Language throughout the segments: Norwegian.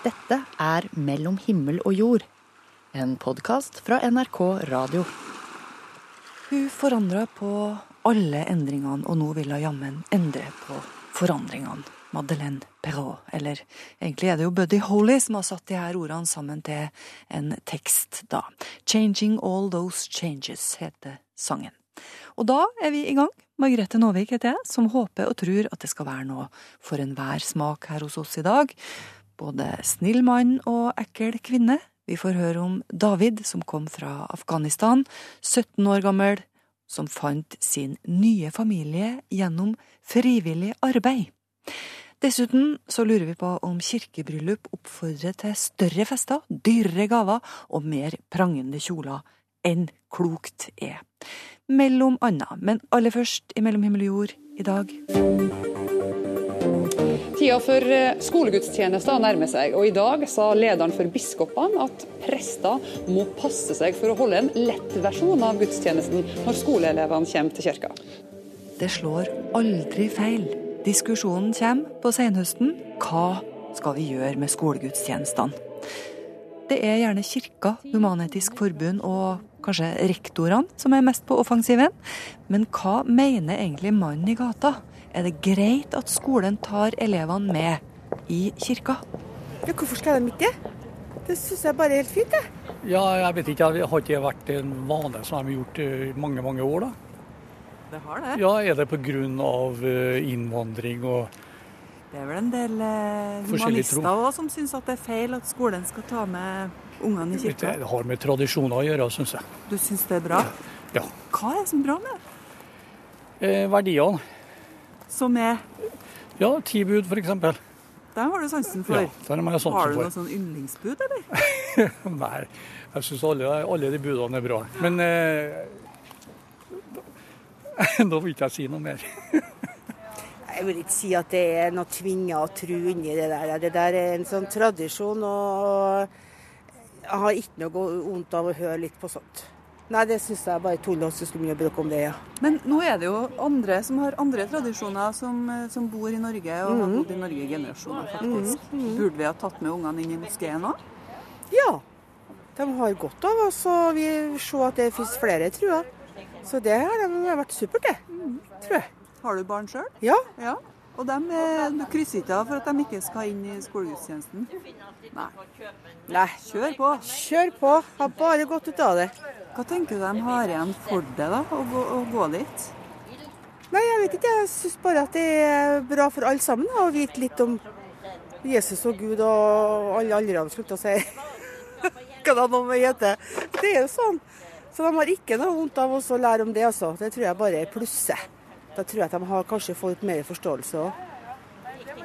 Dette er Mellom himmel og jord, en podkast fra NRK Radio. Hun forandra på alle endringene, og nå vil hun jammen endre på forandringene. Madeleine Perrault, eller egentlig er det jo Buddy Holly som har satt de her ordene sammen til en tekst, da. 'Changing All Those Changes' heter sangen. Og da er vi i gang. Margrethe Nåvik heter jeg, som håper og tror at det skal være noe for enhver smak her hos oss i dag. Både snill mann og ekkel kvinne. Vi får høre om David, som kom fra Afghanistan, 17 år gammel, som fant sin nye familie gjennom frivillig arbeid. Dessuten så lurer vi på om kirkebryllup oppfordrer til større fester, dyrere gaver og mer prangende kjoler enn klokt er. Mellom anna, men aller først i Mellom himmel og jord i dag. Tida for eh, skolegudstjenester nærmer seg, og i dag sa lederen for biskopene at prester må passe seg for å holde en lett versjon av gudstjenesten når skoleelevene kommer til kirka. Det slår aldri feil. Diskusjonen kommer på senhøsten. Hva skal vi gjøre med skolegudstjenestene? Det er gjerne Kirka, Human-Etisk Forbund og kanskje rektorene som er mest på offensiven. Men hva mener egentlig mannen i gata? Er det greit at skolen tar elevene med i kirka? Ja, hvorfor skal de ikke det? Det syns jeg bare er helt fint, jeg. Ja, jeg vet ikke. Det har ikke vært en vane som de har gjort i mange, mange år, da. Det har det. Ja, Er det pga. eh, innvandring og Det er vel en del eh, humanister òg som syns at det er feil at skolen skal ta med ungene i kirka. Det har med tradisjoner å gjøre, syns jeg. Du syns det er bra? Ja. Hva er det som er bra med det? Eh, verdiene. Som er Ja, ti bud, f.eks. Der har du sansen for. Ja, der har jeg sansen har du for. noe sånn yndlingsbud, eller? Nei, jeg syns alle, alle de budene er bra. Men eh, Da vil ikke jeg si noe mer. Jeg vil ikke si at det er noe tvinga å tro inni det der. Det der er en sånn tradisjon, og jeg har ikke noe vondt av å høre litt på sånt. Nei, det syns jeg bare tull og skulle bråk om det, ja. Men nå er det jo andre som har andre tradisjoner, som, eh, som bor i Norge og har bodd i Norge i generasjoner, faktisk. Burde vi ha tatt med ungene inn i moskeen òg? Ja. De har godt av oss, og vi ser at det fins flere, tror jeg. Så det har de vært supert, det. Tror jeg. Har du barn sjøl? Ja. Ja. Og de, eh, krysser ikke av for at de ikke skal inn i skolegudstjenesten? Nei. Nei. Kjør på. Kjør på. Har bare gått ut av det. Hva tenker du de har igjen for det, da, å gå, å gå dit? Nei, jeg vet ikke. Jeg syns bare at det er bra for alle sammen å vite litt om Jesus og Gud og alle aldrene, skulle jeg å si. Hva det nå må hete. Det er jo sånn. Så de har ikke noe vondt av oss å lære om det, altså. Det tror jeg bare er plusset. Da tror jeg at de har kanskje fått mer forståelse òg.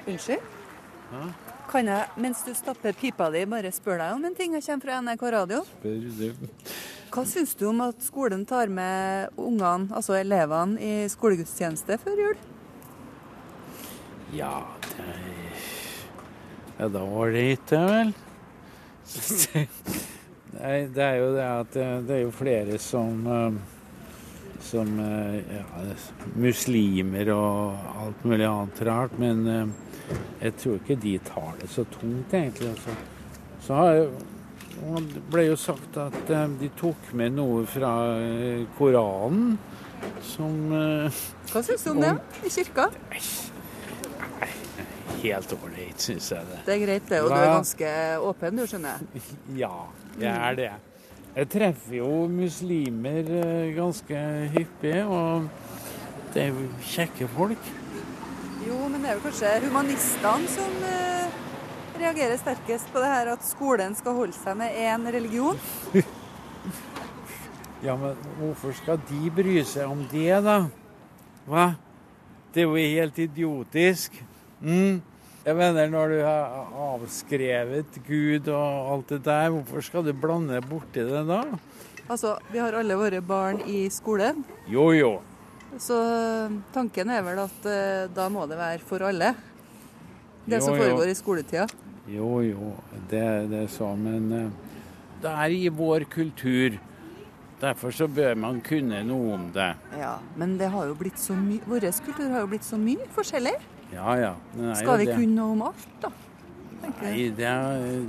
Unnskyld? Kan jeg, mens du stapper pipa di, bare spørre deg om en ting? Jeg kommer fra NRK Radio. Spør du. Hva syns du om at skolen tar med ungene, altså elevene, i skolegudstjeneste før jul? Ja, det er Ja, da var det ikke, vel? Nei, det er jo det at det, det er jo flere som eh, som eh, ja, muslimer og alt mulig annet rart, men eh, jeg tror ikke de tar det så tungt, egentlig. Altså. Så det ble jo sagt at eh, de tok med noe fra Koranen som Hva syns du om det i kirka? Helt ålreit, syns jeg det. Det er greit, det, og du er ganske åpen, du skjønner jeg. Ja, jeg er det. Jeg treffer jo muslimer eh, ganske hyppig, og det er jo kjekke folk. Jo, men det er jo kanskje humanistene som eh, reagerer sterkest på det her at skolen skal holde seg med én religion. Ja, men hvorfor skal de bry seg om det, da? Hva? Det er jo helt idiotisk. Mm. Jeg mener, når du har avskrevet Gud og alt det der, hvorfor skal du blande borti det da? Altså, vi har alle våre barn i skolen, Jo, jo. så eh, tanken er vel at eh, da må det være for alle. Det Jo, som jo. foregår i skoletida. Jo, jo, det, det er så, men eh, det er i vår kultur. Derfor så bør man kunne noe om det. Ja, men det har jo blitt så mye Vår kultur har jo blitt så mye forskjellig. Ja, ja. Skal vi det. kunne noe om alt, da? Nei, det, er-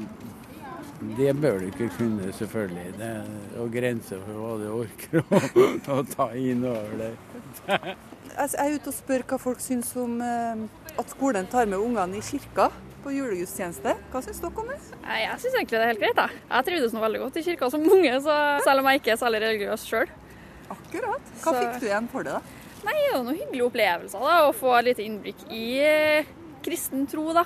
det bør du ikke kunne, selvfølgelig. Det er å grense for hva du orker å, å ta inn over deg. Jeg jeg er ute og spør hva folk syns om eh, at skolen tar med ungene i kirka på julegudstjeneste. Hva syns dere om det? Jeg syns egentlig det er helt greit. Jeg, jeg trivdes nå veldig godt i kirka som unge, så selv om jeg ikke er særlig religiøs sjøl. Akkurat. Hva Så- fikk du igjen for det, da? Nei, det er jo noen hyggelige opplevelser da, å få et lite innblikk i eh, kristen tro, da.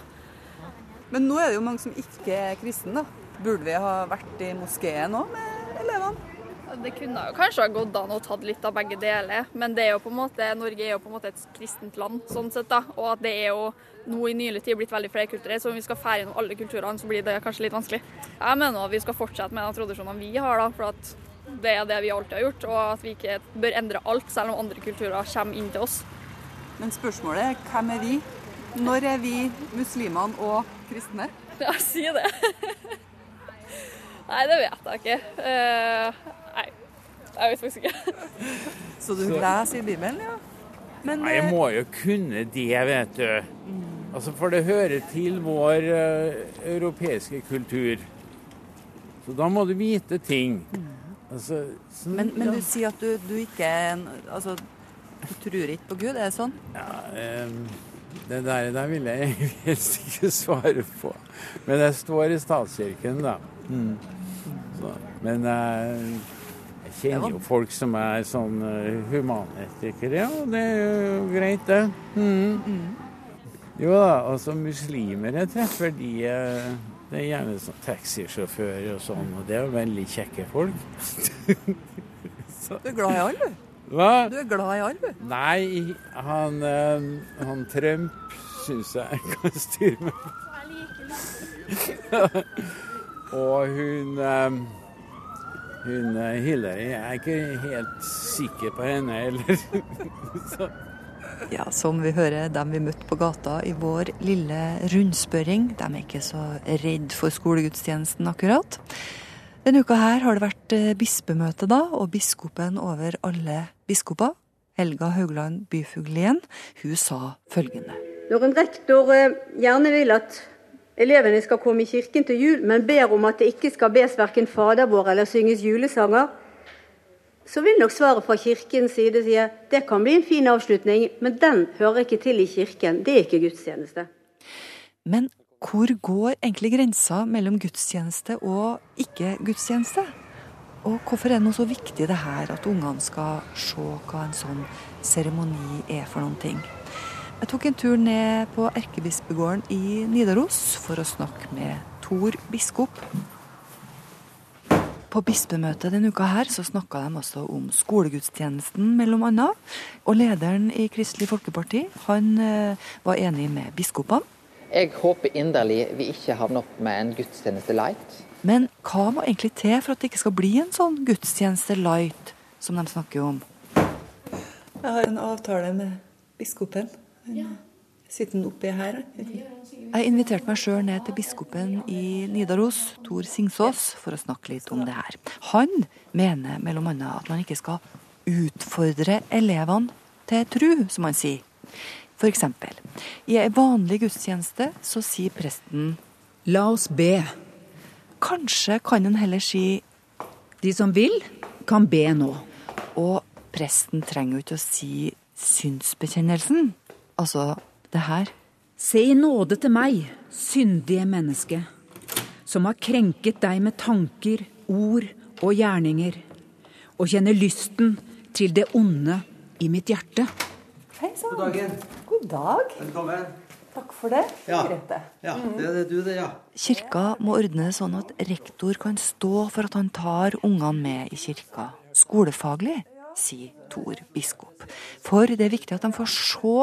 Men nå er det jo mange som ikke er kristne, da. Burde vi ha vært i moskeen òg med elevene? Det kunne jo kanskje ha gått an å tatt litt av begge deler, men det er jo på en måte, Norge er jo på en måte et kristent land, sånn sett da, og at det er jo nå i nylig tid blitt veldig flerkulturelt, så om vi skal fære innom alle kulturene, så blir det kanskje litt vanskelig. Jeg mener at vi skal fortsette med de tradisjonene vi har, da, for at det er det vi alltid har gjort, og at vi ikke bør endre alt, selv om andre kulturer kommer inn til oss. Men spørsmålet er hvem er vi? Når er vi muslimene og kristne? Ja, si det. Nei, det vet jeg ikke. Eh, nei, jeg vet faktisk ikke. Så du leser i Bibelen, ja? Men Nei, jeg eh, må jo kunne det, vet du. Altså, For det hører til vår eh, europeiske kultur. Så da må du vite ting. Altså, sånn- men, men ja. du sier at du, du ikke er en Altså, du tror ikke på Gud, er det sånn? Ja, det der, der vil jeg helst ikke svare på. Men jeg står i statskirken, da. Mm. Så, men eh, jeg kjenner jo folk som er sånn eh, humanetikere, ja. Det er jo greit, det. Mm. Jo da, altså muslimer jeg treffer, de eh, det er gjerne sånn taxisjåfører og sånn, og det er jo veldig kjekke folk. Du er glad i alle, du. Hva? Du er glad i alle, du. Nei, han, eh, han Trump syns jeg kan styre med. Og hun eh, hun eh, Hillary jeg er ikke helt sikker på henne heller. Ja, som vi hører dem vi møtte på gata i vår lille rundspørring, de er ikke så redd for skolegudstjenesten akkurat. Denne uka her har det vært eh, bispemøte, da, og biskopen over alle biskoper, Helga Haugland Byfuglien, hun sa følgende. Når en rektor eh, gjerne vil at elevene skal komme i kirken til jul, men ber om at det ikke skal bes verken Fader vår eller synges julesanger, så vil nok svaret fra kirkens side si det kan bli en fin avslutning, men den hører ikke til i kirken. Det er ikke gudstjeneste. Men hvor går egentlig grensa mellom gudstjeneste og ikke-gudstjeneste? Og hvorfor er det noe så viktig det her at ungene skal se hva en sånn seremoni er for noen ting? Jeg tok en tur ned på erkebispegården i Nidaros for å snakke med Tor biskop. På bispemøtet denne uka her så snakka de også om skolegudstjenesten, mellom annet. Og lederen i Kristelig Folkeparti han eh, var enig med biskopene. Jeg håper inderlig vi ikke havner opp med en gudstjeneste light. Men hva må egentlig til for at det ikke skal bli en sånn gudstjeneste light som de snakker om? Jeg har en avtale med biskopen. Han Sitter han oppi her? Jeg inviterte meg sjøl ned til biskopen i Nidaros, Tor Singsås, for å snakke litt om det her. Han mener mellom annet at man ikke skal utfordre elevene til tru, som han sier. For eksempel, i ei vanlig gudstjeneste så sier presten La oss be. Kanskje kan en heller si De som vil, kan be nå. Og presten trenger jo ikke å si synsbekjennelsen. Altså det her. Se i nåde til meg, syndige menneske, som har krenket deg med tanker, ord og gjerninger, og kjenner lysten til det onde i mitt hjerte. Hei sann. God dagen. God dag. Velkommen. Takk for det. Ja. Grete. Ja, det er det du, det, ja. Kirka må ordne det sånn at rektor kan stå for at han tar ungene med i kirka. Skolefaglig, sier Tor biskop. For det er viktig at de får se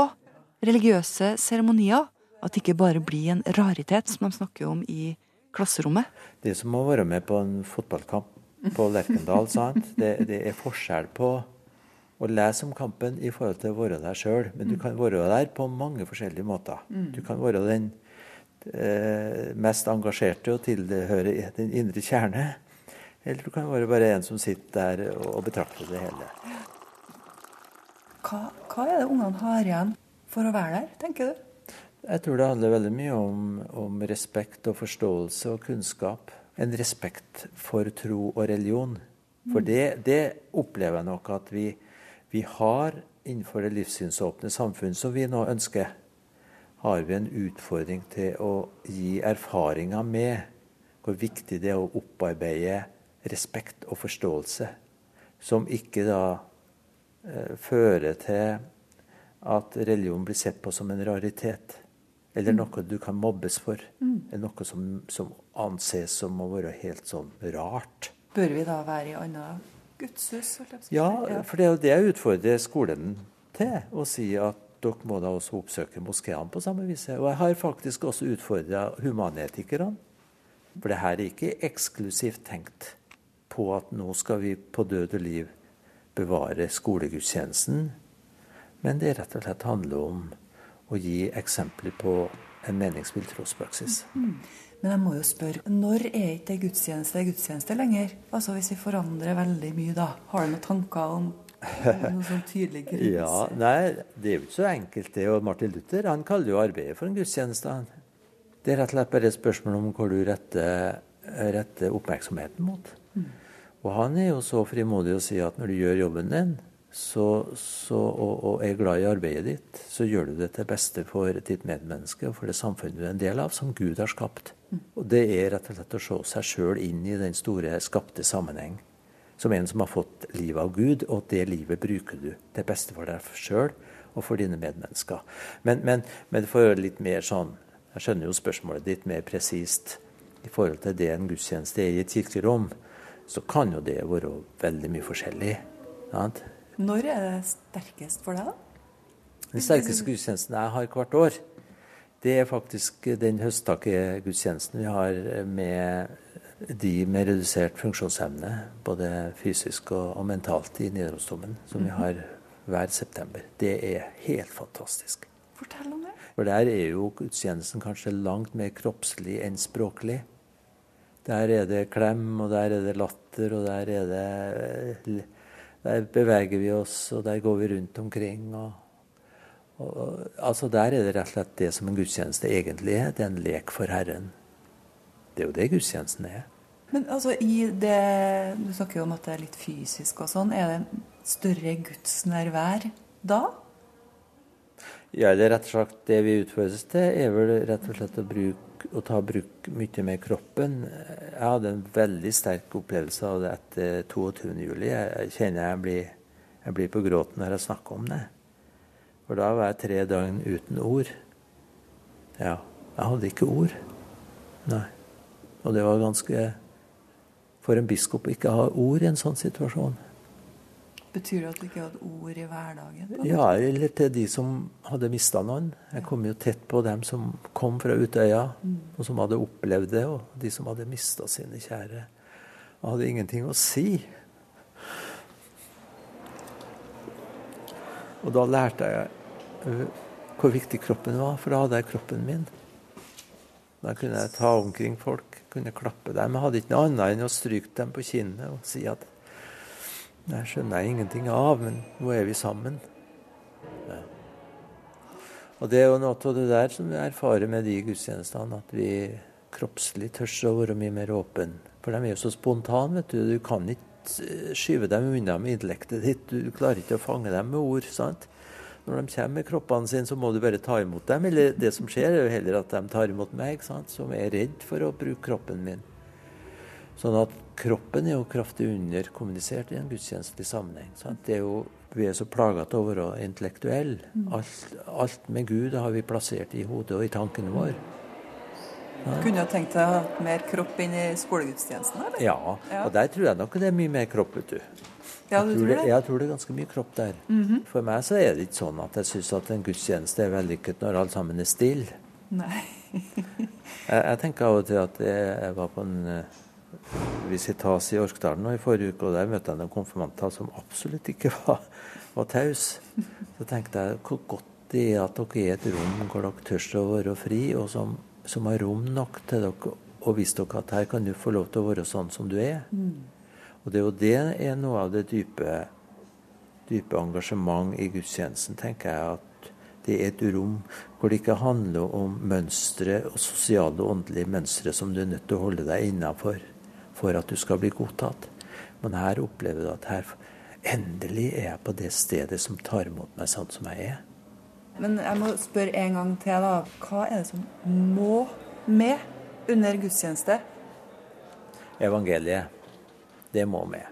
religiøse seremonier. At det ikke bare blir en raritet som de snakker om i klasserommet. Det er som å være med på en fotballkamp på Lerkendal. sant? Det, det er forskjell på å lese om kampen i forhold til å være der sjøl. Men du kan være der på mange forskjellige måter. Mm. Du kan være den eh, mest engasjerte og tilhøre den indre kjerne. Eller du kan være bare en som sitter der og betrakter det hele. Hva, hva er det ungene har igjen for å være der, tenker du? Jeg tror det handler veldig mye om, om, respekt og forståelse og kunnskap. En respekt for tro og religion. For det, det opplever jeg nok at vi, vi har innenfor det livssynsåpne samfunn som vi nå ønsker. Har vi en utfordring til å gi erfaringer med hvor viktig det er å opparbeide respekt og forståelse, som ikke da eh, fører til at religion blir sett på som en raritet. Eller mm. noe du kan mobbes for. Mm. Eller noe som, som, anses som å være helt sånn rart. Bør vi da være i annet gudshus? Ja, for det er jo det jeg utfordrer skolen til. Å si at dere må da også oppsøke moskeene på samme vis. Og jeg har faktisk også utfordra humanetikerne. For det her er ikke eksklusivt tenkt på at nå skal vi på død og liv bevare skolegudstjenesten. Men det rett og slett handler om å gi eksempler på en meningsfull trospraksis. Mm. Men jeg må jo spørre, når er ikke det gudstjeneste gudstjeneste lenger? Altså Hvis vi forandrer veldig mye, da. Har du noen tanker om noen sånn tydelig grense? ja, nei, det er jo ikke så enkelt, det. Og Martin Luther han kaller jo arbeidet for en gudstjeneste. Det er rett og slett bare et spørsmål om hvor du retter, retter oppmerksomheten mot. Mm. Og han er jo så frimodig å si at når du gjør jobben din, så, så, og, og, er glad i arbeidet ditt, så gjør du det til beste for ditt medmenneske og for det samfunnet du er en del av, som Gud har skapt. Mm. Og det er rett og slett å se seg sjøl inn i den store skapte sammenheng. Som en som har fått livet av Gud, og det livet bruker du til beste for deg sjøl og for dine medmennesker. Men, men, men for litt mer sånn Jeg skjønner jo spørsmålet ditt mer presist i forhold til det en gudstjeneste er i et kirkerom, så kan jo det være veldig mye forskjellig. Sant? Når er det sterkest for deg, da? Den sterkeste gudstjenesten jeg har hvert år, det er faktisk den høsttaket-gudstjenesten vi har med de med redusert funksjonsevne, både fysisk og, og mentalt, i Nidarosdomen, som vi mhm. har hver september. Det er helt fantastisk. Fortell om det. For der er jo gudstjenesten kanskje langt mer kroppslig enn språklig. Der er det klem, og der er det latter, og der er det Der beveger vi oss, og der går vi rundt omkring. Og, og, altså Der er det rett og slett det som en gudstjeneste egentlig er. Det er en lek for Herren. Det er jo det gudstjenesten er. Men altså i det Du snakker jo om at det er litt fysisk og sånn. Er det større gudsnærvær da? Ja, det er rett og slett det vi utfordres til, er vel rett og slett å, bruke, å ta bruk mye med kroppen. Jeg hadde en veldig sterk opplevelse av det etter 22.07. Jeg kjenner jeg blir, jeg blir på gråten når jeg snakker om det. For da var jeg tre døgn uten ord. Ja, jeg hadde ikke ord. Nei. Og det var ganske For en biskop å ikke ha ord i en sånn situasjon. Betyr det at du ikke hadde ord i hverdagen? Ja, eller til de som hadde mista noen. Jeg kom jo tett på dem som kom fra Utøya, mm. og som hadde opplevd det, og de som hadde mista sine kjære. Jeg hadde ingenting å si. Og da lærte jeg øh, hvor viktig kroppen var, for da hadde jeg kroppen min. Da kunne jeg ta omkring folk, kunne klappe dem. Jeg hadde ikke noe annet enn å stryke dem på kinnet og si at det skjønner jeg ingenting av, men nå er vi sammen. Ja. Og det er jo noe av det der som vi erfarer med de gudstjenestene, at vi kroppslig tør å være mye mer åpne. For de er jo så spontane, vet du. Du kan ikke eh, skyve dem unna med intellektet ditt. Du klarer ikke å fange dem med ord. sant? Når de kommer med kroppene sine, så må du bare ta imot dem. Eller det som skjer, er jo heller at de tar imot meg, sant? som er redd for å bruke kroppen min. Sånn at kroppen er jo kraftig underkommunisert i en gudstjenestelig sammenheng. Sant? Det er jo, vi er så plaga til å være intellektuelle. Mm. Alt, alt, med Gud har vi plassert i hodet og i tankene våre. Ja. Kunne du tenkt deg å ha mer kropp inn i skolegudstjenesten? Eller? Ja, og der tror jeg nok det er mye mer kropp. vet du. Ja, du jeg, tror det, jeg tror det er ganske mye kropp der. Mm -hmm. For meg så er det ikke sånn at jeg syns at en gudstjeneste er vellykket når alle sammen er stille. Jeg, jeg, tenker av og til at jeg, jeg var på en eh, visitas i Orkdalen nå i forrige uke, og der møtte jeg noen konfirmanter som absolutt ikke var, var tause. Så tenkte jeg hvor godt det er at dere er et rom hvor dere tør å være fri, og som, som, har rom nok til dere og vise dere at her kan du få lov til å være sånn som du er. Mm. Og det er jo det er noe av det dype, dype engasjement i gudstjenesten, tenker jeg. at Det er et rom hvor det ikke handler om mønstre og sosiale og åndelige mønstre som du er nødt til å holde deg innafor for at du skal bli godtatt. Men her opplever du at her endelig er jeg på det stedet som tar imot meg sånn som jeg er. Men jeg må spørre en gang til, da. Hva er det som må med under gudstjeneste? Evangeliet. Det må med.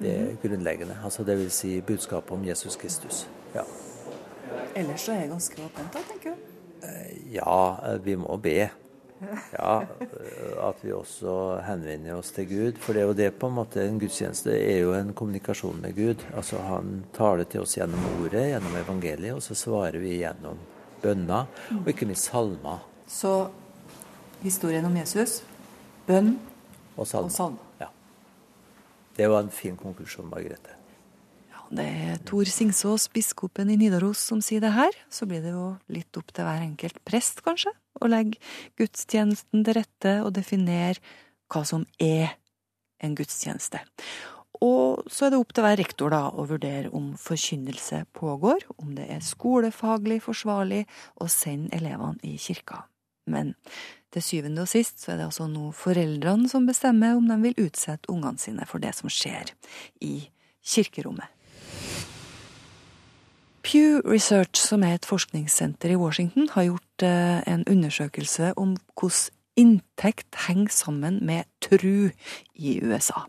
Det er grunnleggende. Altså det vil si budskapet om Jesus Kristus. Ja. Ellers så er det ganske åpent, da, tenker du? Ja, vi må be. Ja, At vi også henvender oss til Gud. For det er jo det på en måte en gudstjeneste er jo en kommunikasjon med Gud. Altså Han taler til oss gjennom ordet, gjennom evangeliet, og så svarer vi gjennom bønner, og ikke minst salmer. Så historien om Jesus, bønn Og salmer. og. Ja. Det var en fin konklusjon, Margrethe. Det er Tor Singsås, biskopen i Nidaros, som sier det her. Så blir det jo litt opp til hver enkelt prest, kanskje, å legge gudstjenesten til rette og definere hva som er en gudstjeneste. Og så er det opp til hver rektor da å vurdere om forkynnelse pågår, om det er skolefaglig forsvarlig å sende elevene i kirka. Men til syvende og sist så er det altså nå foreldrene som bestemmer om de vil utsette ungene sine for det som skjer i kirkerommet. Pew Research, som er et forskningssenter i Washington, har gjort eh, en undersøkelse om hvordan inntekt henger sammen med tru i USA.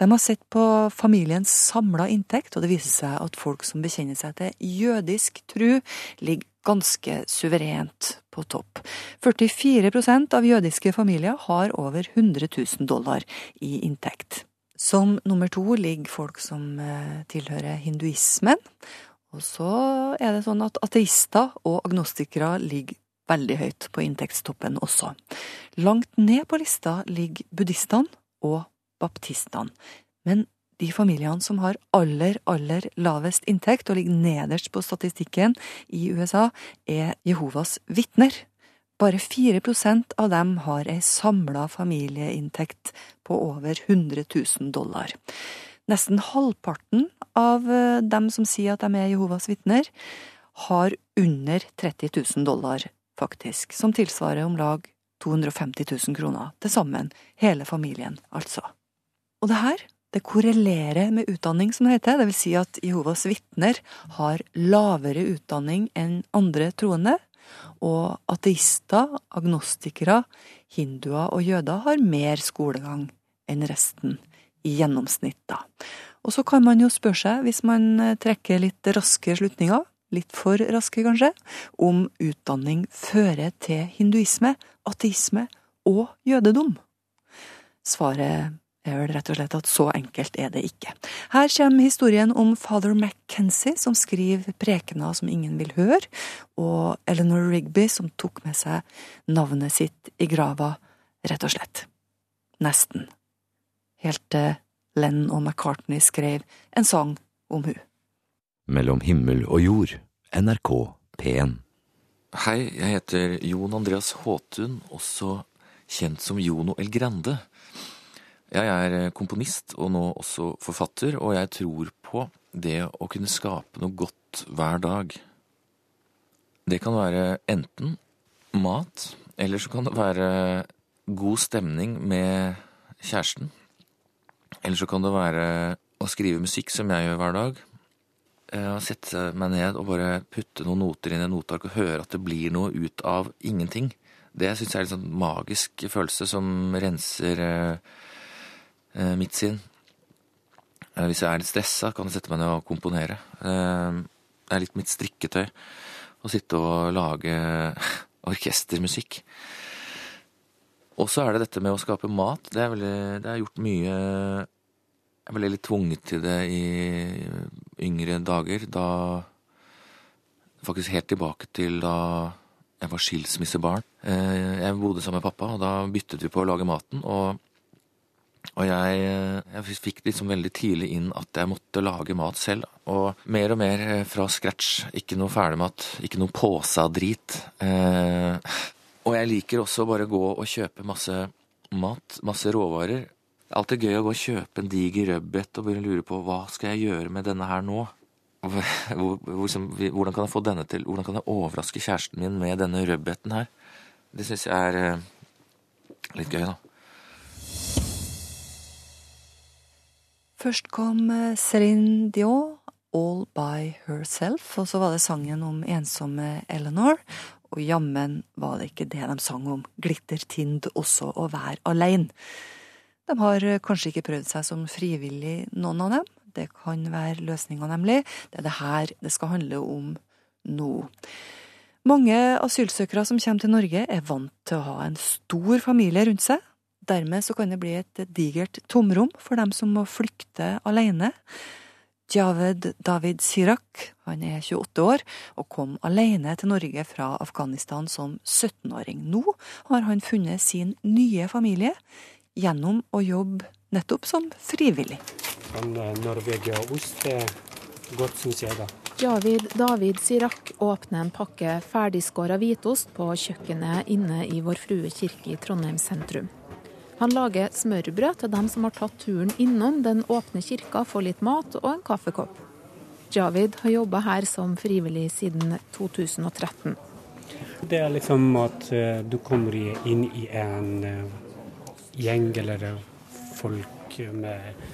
De har sett på familiens samla inntekt, og det viser seg at folk som bekjenner seg til jødisk tru, ligger ganske suverent på topp. 44% av jødiske familier har over 100 000 dollar i inntekt. Som nummer to ligger folk som eh, tilhører hinduismen. Og så er det sånn at ateister og agnostikere ligger veldig høyt på inntektstoppen også. Langt ned på lista ligger buddhistene og baptistene. Men de familiene som har aller, aller lavest inntekt og ligger nederst på statistikken i USA, er Jehovas vitner. Bare 4% av dem har ei samla familieinntekt på over 100 000 dollar. Nesten halvparten av eh, dem som sier at de er Jehovas vitner, har under 30 000 dollar, faktisk, som tilsvarer om lag 250 000 kroner. Til sammen, hele familien, altså. Og det her, det korrelerer med utdanning, som det heter, det vil si at Jehovas vitner har lavere utdanning enn andre troende, og ateister, agnostikere, hinduer og jøder har mer skolegang enn resten i gjennomsnitt, da. Og så kan man jo spørre seg, hvis man eh, trekker litt raske slutninger, litt for raske kanskje, om utdanning fører til hinduisme, ateisme og jødedom. Svaret er vel rett og slett at så enkelt er det ikke. Her kommer historien om father McKenzie, som skriver prekener som ingen vil høre, og Eleanor Rigby, som tok med seg navnet sitt i grava, rett og slett. Nesten. Helt til Lenn og McCartney skrev en sang om hun. Mellom himmel og jord, NRK P1. Hei, jeg heter Jon Andreas Håtun, også kjent som Jono El Grande. Jeg er komponist og nå også forfatter, og jeg tror på det å kunne skape noe godt hver dag. Det kan være enten mat, eller så kan det være god stemning med kjæresten. Eller så kan det være å skrive musikk, som jeg gjør hver dag. Å sette meg ned og bare putte noen noter inn i noteark og høre at det blir noe ut av ingenting. Det syns jeg er en sånn magisk følelse som renser eh, mitt sinn. Eh, hvis jeg er litt stressa, kan jeg sette meg ned og komponere. Eh, det er litt mitt strikketøy å sitte og lage orkestermusikk. Og så er det dette med å skape mat. Det, er veldig, det har gjort mye Jeg ble litt tvunget til det i yngre dager. Da Faktisk helt tilbake til da jeg var skilsmissebarn. Jeg bodde sammen med pappa, og da byttet vi på å lage maten. Og, og jeg, jeg fikk liksom veldig tidlig inn at jeg måtte lage mat selv. Og mer og mer fra scratch. Ikke noe ferdigmat, ikke noe påsa-drit. Eh, og jeg liker også bare gå og kjøpe masse mat, masse råvarer. Alltid gøy å gå og kjøpe en diger rødbet og begynne å lure på hva skal jeg gjøre med denne her nå. hvordan kan jeg få denne til Hvordan kan jeg overraske kjæresten min med denne rødbeten her? Det syns jeg er eh, litt gøy, da. Først kom eh, Céline Dion, 'All By Herself', og så var det sangen om ensomme Eleanor. Og jammen var det ikke det de sang om, Glittertind også å være aleine. De har eh, kanskje ikke prøvd seg som frivillig, noen av dem. Det kan være løsninga, nemlig. Det er det her det skal handle om nå. Mange asylsøkere som kommer til Norge, er vant til å ha en stor familie rundt seg. Dermed så kan det bli et digert tomrom for dem som må flykte alene. Javed David Sirak, han er 28 år og kom alene til Norge fra Afghanistan som 17-åring. Nå har han funnet sin nye familie gjennom å jobbe nettopp som frivillig. En Norvegia-ost er godt, syns jeg, da. Javid David Sirak åpner en pakke ferdigskåra hvitost på kjøkkenet inne i Vår Frue kirke i Trondheim sentrum. Han lager smørbrød til dem som har tatt turen innom den åpne kirka for litt mat og en kaffekopp. Javid har jobba her som frivillig siden 2013. Det er liksom at uh, du kommer inn i en uh, gjeng eller folk med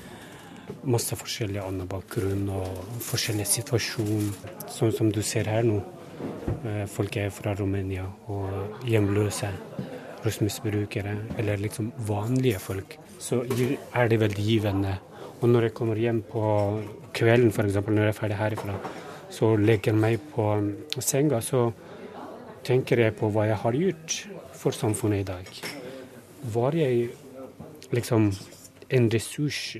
masse forskjellig annen bakgrunn og forskjellig situasjon. Sånn som du ser her nå. Uh, folk er fra Romania og hjemløse rusmisbrukere eller liksom vanlige folk, så er det veldig givende. Og når jeg kommer hjem på kvelden, f.eks. når jeg er ferdig herifra, så legger jeg meg på senga, så tenker jeg på hva jeg har gjort for samfunnet i dag. Var jeg liksom en ressurs,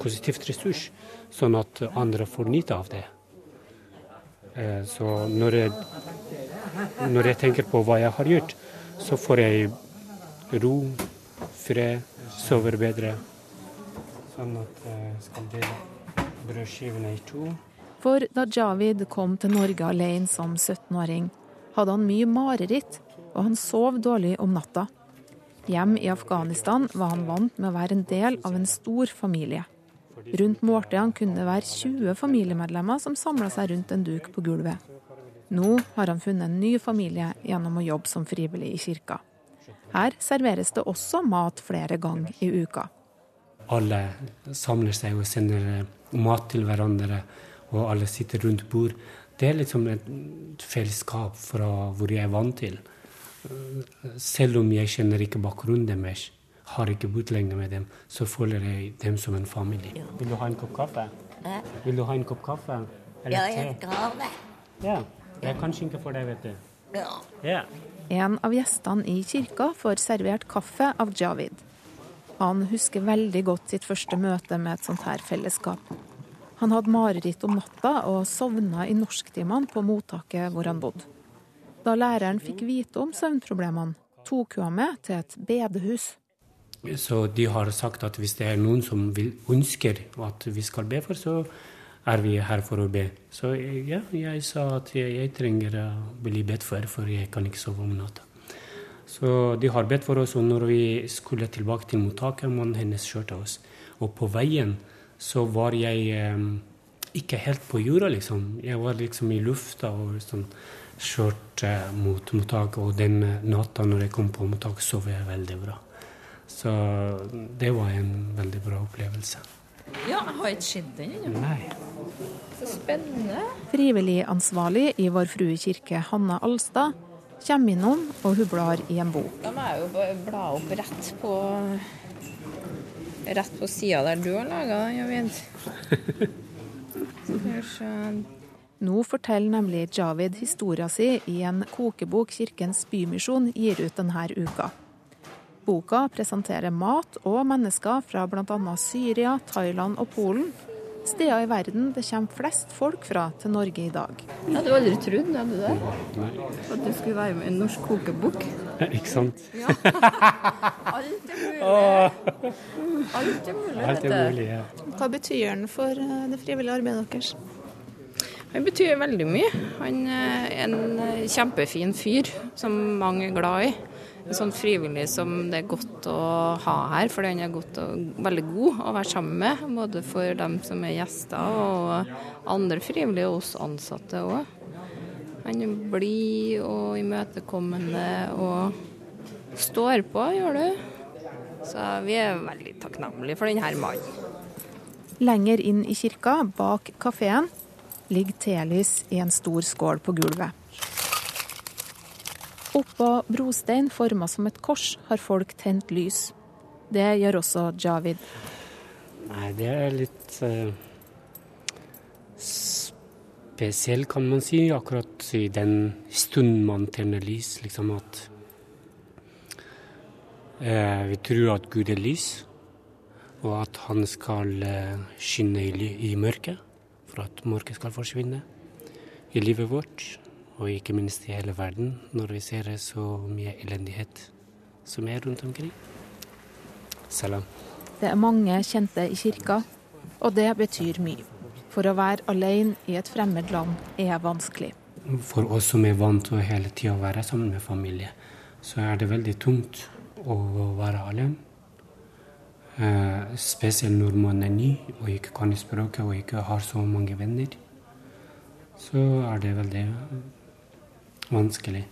positivt ressurs, sånn at andre får nyte av det? Eh, så når jeg, når jeg tenker på hva jeg har gjort, så får jeg ro, fred, sover bedre. Sånn at jeg skal dele brødskivene i to. For da Javid kom til Norge alene som 17-åring, hadde han mye mareritt, og han sov dårlig om natta. Hjem i Afghanistan var han vant med å være en del av en stor familie. Rundt måltidene kunne det være 20 familiemedlemmer som samla seg rundt en duk på gulvet. Nå har han funnet en ny familie gjennom å jobbe som frivillig i kirka. Her serveres det også mat flere ganger i uka. Alle samler seg og sender eh, mat til hverandre, og alle sitter rundt bord. Det er liksom et fellesskap fra hvor jeg er vant til. Selv om jeg kjenner ikke bakgrunnen deres, har ikke bodd lenge med dem, så føler jeg dem som en familie. Vil du ha en kopp kaffe? Ja. Vil du ha en kopp kaffe? Eller ja, jeg skal ha det. Ja. Jeg kan skinke for deg, vet du. Ja. ja. En av gjestene i kirka får servert kaffe av Javid. Han husker veldig godt sitt første møte med et sånt her fellesskap. Han hadde mareritt om natta og sovna i norsktimene på mottaket hvor han bodde. Da læreren fikk vite om søvnproblemene, tok hun ham med til et bedehus. Så de har sagt at hvis det er noen som vil, ønsker at vi skal be for, så er vi her for å be. Så ja, jeg sa at jeg, jeg trenger å bli bedt for, for jeg kan ikke sove om natta. Så de har bedt for oss, og når vi skulle tilbake til mottaket, mannen hennes kjørte oss. Og på veien så var jeg eh, ikke helt på jorda, liksom. Jeg var liksom i lufta og sånn kjørte mot mottaket. Og den natta når jeg kom på mottaket, sov jeg veldig bra. Så det var en veldig bra opplevelse. Ja, jeg har ikke sett den ennå. Så spennende. Frivillig ansvarlig i Vår Frue kirke, Hanne Alstad, kommer innom, og hun blar i en bok. Da må jeg jo bla opp rett på Rett på sida der du har laga den, Javid. Nå forteller nemlig Javid historia si i en kokebok Kirkens Bymisjon gir ut denne uka. Boka presenterer mat og mennesker fra bl.a. Syria, Thailand og Polen. Steder i verden det kommer flest folk fra til Norge i dag. Jeg hadde aldri trodd hadde du det? at du skulle være med i en norsk kokebok. Ikke sant? Ja. Alt er mulig. Alt er mulig, Alt er mulig ja. Hva betyr den for eh, det frivillige arbeidet deres? Han betyr veldig mye. Han er en kjempefin fyr som mange er glad i. En sånn frivillig som det er godt å ha her, fordi han er godt og, veldig god å være sammen med. Både for dem som er gjester og andre frivillige og oss ansatte òg. Han er blid og imøtekommende og står på, gjør du. Så vi er veldig takknemlige for denne mannen. Lenger inn i kirka, bak kafeen, ligger telys i en stor skål på gulvet. Oppå brostein forma som et kors har folk tent lys. Det gjør også Javid. Nei, det er litt uh, spesiell, kan man si, akkurat i den stunden man tenner lys. Liksom at uh, Vi tror at Gud er lys, og at han skal uh, skinne i, i mørket for at mørket skal forsvinne i livet vårt og ikke minst i hele verden, når vi ser så mye elendighet som er rundt omkring. Salam. Det er mange kjente i kirka, og det betyr mye. For å være alene i et fremmed land er vanskelig. For oss som er vant til å hele tida være sammen med familie, så er det veldig tungt å være alene. Uh, spesielt når man er ny og ikke kan språket og ikke har så mange venner. Så er det veldig vanskelig.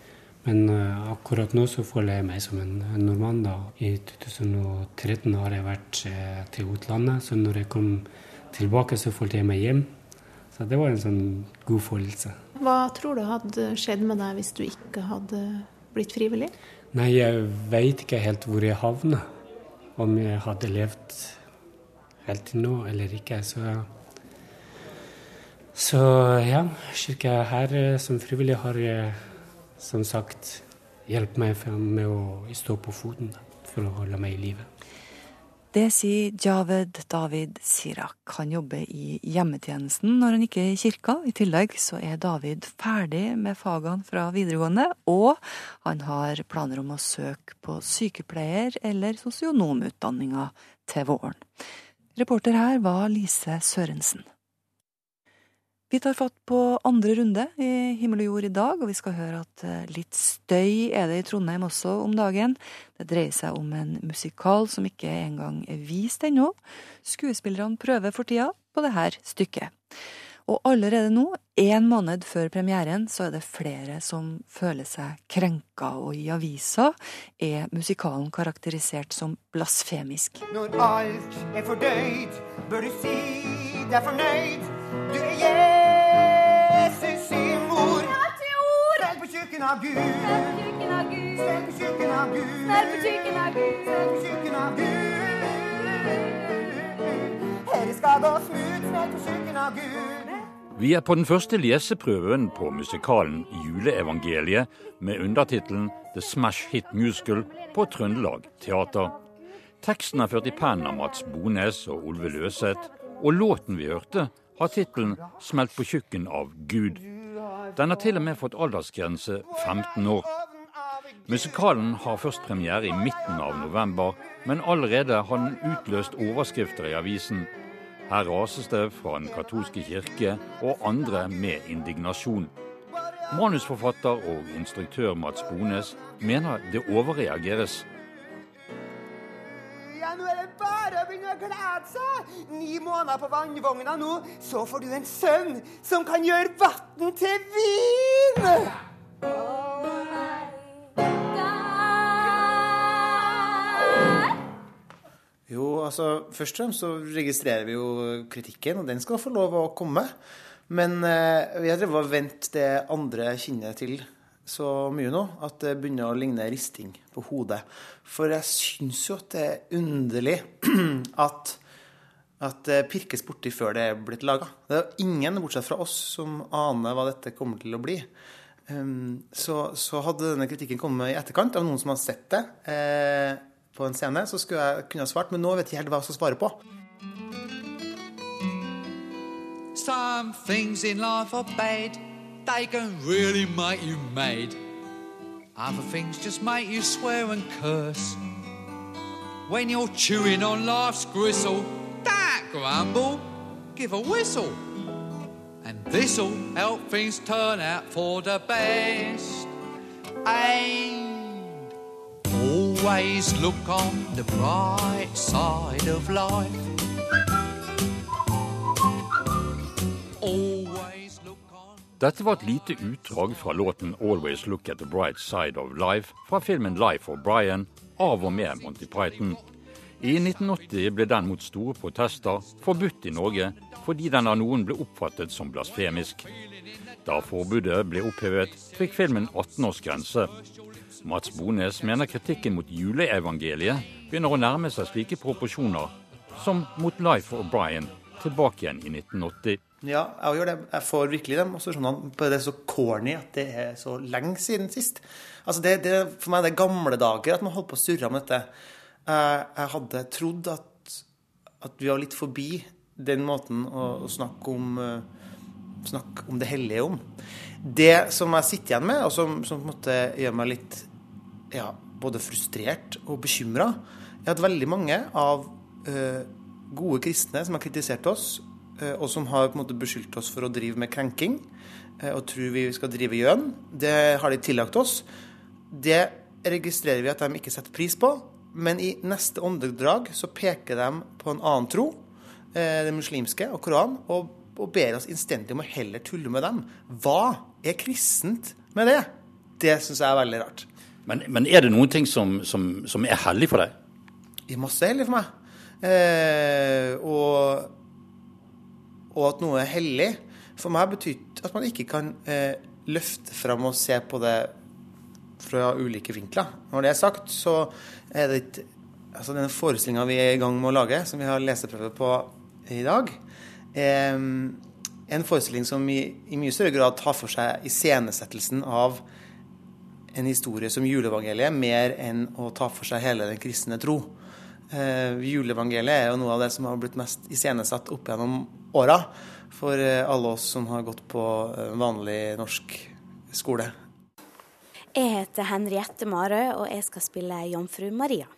Men uh, akkurat nå så føler jeg meg som en, nordmann. da. I 2013 har jeg vært uh, til utlandet, så når jeg kom tilbake, så følte jeg meg hjem. Så det var en sånn god følelse. Hva tror du hadde skjedd med deg hvis du ikke hadde blitt frivillig? Nei, jeg veit ikke helt hvor jeg havna. Om jeg hadde levd helt til nå eller ikke. Så, så ja, kirka her eh, som frivillig har jeg som sagt hjulpet meg med å stå på foten for å holde meg i live. Det sier Javed David Sirak. Han jobber i hjemmetjenesten når han ikke er i kirka. I tillegg så er David ferdig med fagene fra videregående, og han har planer om å søke på sykepleier- eller sosionomutdanninga til våren. Reporter her var Lise Sørensen. Vi tar fatt på andre runde i Himmel og jord i dag, og vi skal høre at eh, litt støy er det i Trondheim også om dagen. Det dreier seg om en musikal som ikke engang er vist ennå. Skuespillerne prøver for tida på dette stykket. Og allerede nå, én måned før premieren, så er det flere som føler seg krenka, og i avisa er musikalen karakterisert som blasfemisk. Når alt er fordøyd, bør du si deg fornøyd. Av Gud. Av Gud. Av Gud. Av Gud. Her skal kjøkkenet av Gud. Vi er på den første leseprøven på musikalen Juleevangeliet med undertittelen The Smash Hit Musical på Trøndelag Teater. Teksten er ført i pennen av Mats Bones og Olve Løseth, og låten vi hørte, har tittelen 'Smelt på tjukken av Gud'. Den har til og med fått aldersgrense 15 år. Musikalen har først premiere i midten av november, men allerede har den utløst overskrifter i avisen. Her rases det fra Den katolske kirke og andre med indignasjon. Manusforfatter og instruktør Mats Bones mener det overreageres. Ja, nå er det bare å begynne å glede seg. Ni måneder på vannvogna nå, så får du en sønn som kan gjøre vann til vin! Jo, altså Først og fremst så registrerer vi jo kritikken, og den skal få lov å komme. Men eh, vi har drevet og vendt det andre kinnet til så mye nå at det begynner å ligne risting på hodet. For jeg syns jo at det er underlig at, at det pirkes borti før det er blitt laga. Det er ingen, bortsett fra oss, som aner hva dette kommer til å bli. Um, så, så, hadde denne kritikken kommet i etterkant av noen som har sett det eh, på en scene, så skulle jeg kunne ha svart, men nå vet jeg helt hva jeg skal svare på. Some things in life are bad. They can really make you mad. Other things just make you swear and curse. When you're chewing on life's gristle, don't grumble, give a whistle. And this'll help things turn out for the best. And Always look on the bright side of life. Dette var et lite utdrag fra låten 'Always Look at the Bright Side of Life' fra filmen 'Life of Brian' av og med Monty Python. I 1980 ble den mot store protester forbudt i Norge fordi den av noen ble oppfattet som blasfemisk. Da forbudet ble opphevet, fikk filmen 18-årsgrense. Mats Bones mener kritikken mot juleevangeliet begynner å nærme seg slike proporsjoner som mot Life of Brian tilbake igjen i 1980. Ja, jeg gjør det. Jeg får virkelig dem assosiasjonene på det er så corny at det er så lenge siden sist. Altså det, det, for meg er det gamle dager at man holdt på å surre med dette. Jeg, jeg hadde trodd at, at vi var litt forbi den måten å, å snakke, om, uh, snakke om det hellige om. Det som jeg sitter igjen med, og som, som på en måte gjør meg litt ja, både frustrert og bekymra, er at veldig mange av uh, gode kristne som har kritisert oss, og som har på en måte beskyldt oss for å drive med krenking og tror vi skal drive gjøn, det har de tillagt oss. Det registrerer vi at de ikke setter pris på, men i neste åndedrag så peker de på en annen tro, det muslimske og Koranen, og, og ber oss innstendig om å heller tulle med dem. Hva er kristent med det? Det syns jeg er veldig rart. Men, men, er det noen ting som, som, som er hellig for deg? Det er masse hellig for meg. Eh, og, og, at noe er hellig for meg betyr at man ikke kan eh, løfte fram og se på det fra ulike vinkler. Når det er sagt, så er det ikke altså Den forestillinga vi er i gang med å lage, som vi har leseprøve på i dag, eh, en forestilling som i, i mye større grad tar for seg iscenesettelsen av en historie som juleevangeliet, mer enn å ta for seg hele den kristne tro. Eh, juleevangeliet er jo noe av det som har blitt mest iscenesatt opp gjennom åra for alle oss som har gått på vanlig norsk skole. Jeg heter Henriette Marø, og jeg skal spille Jomfru Maria.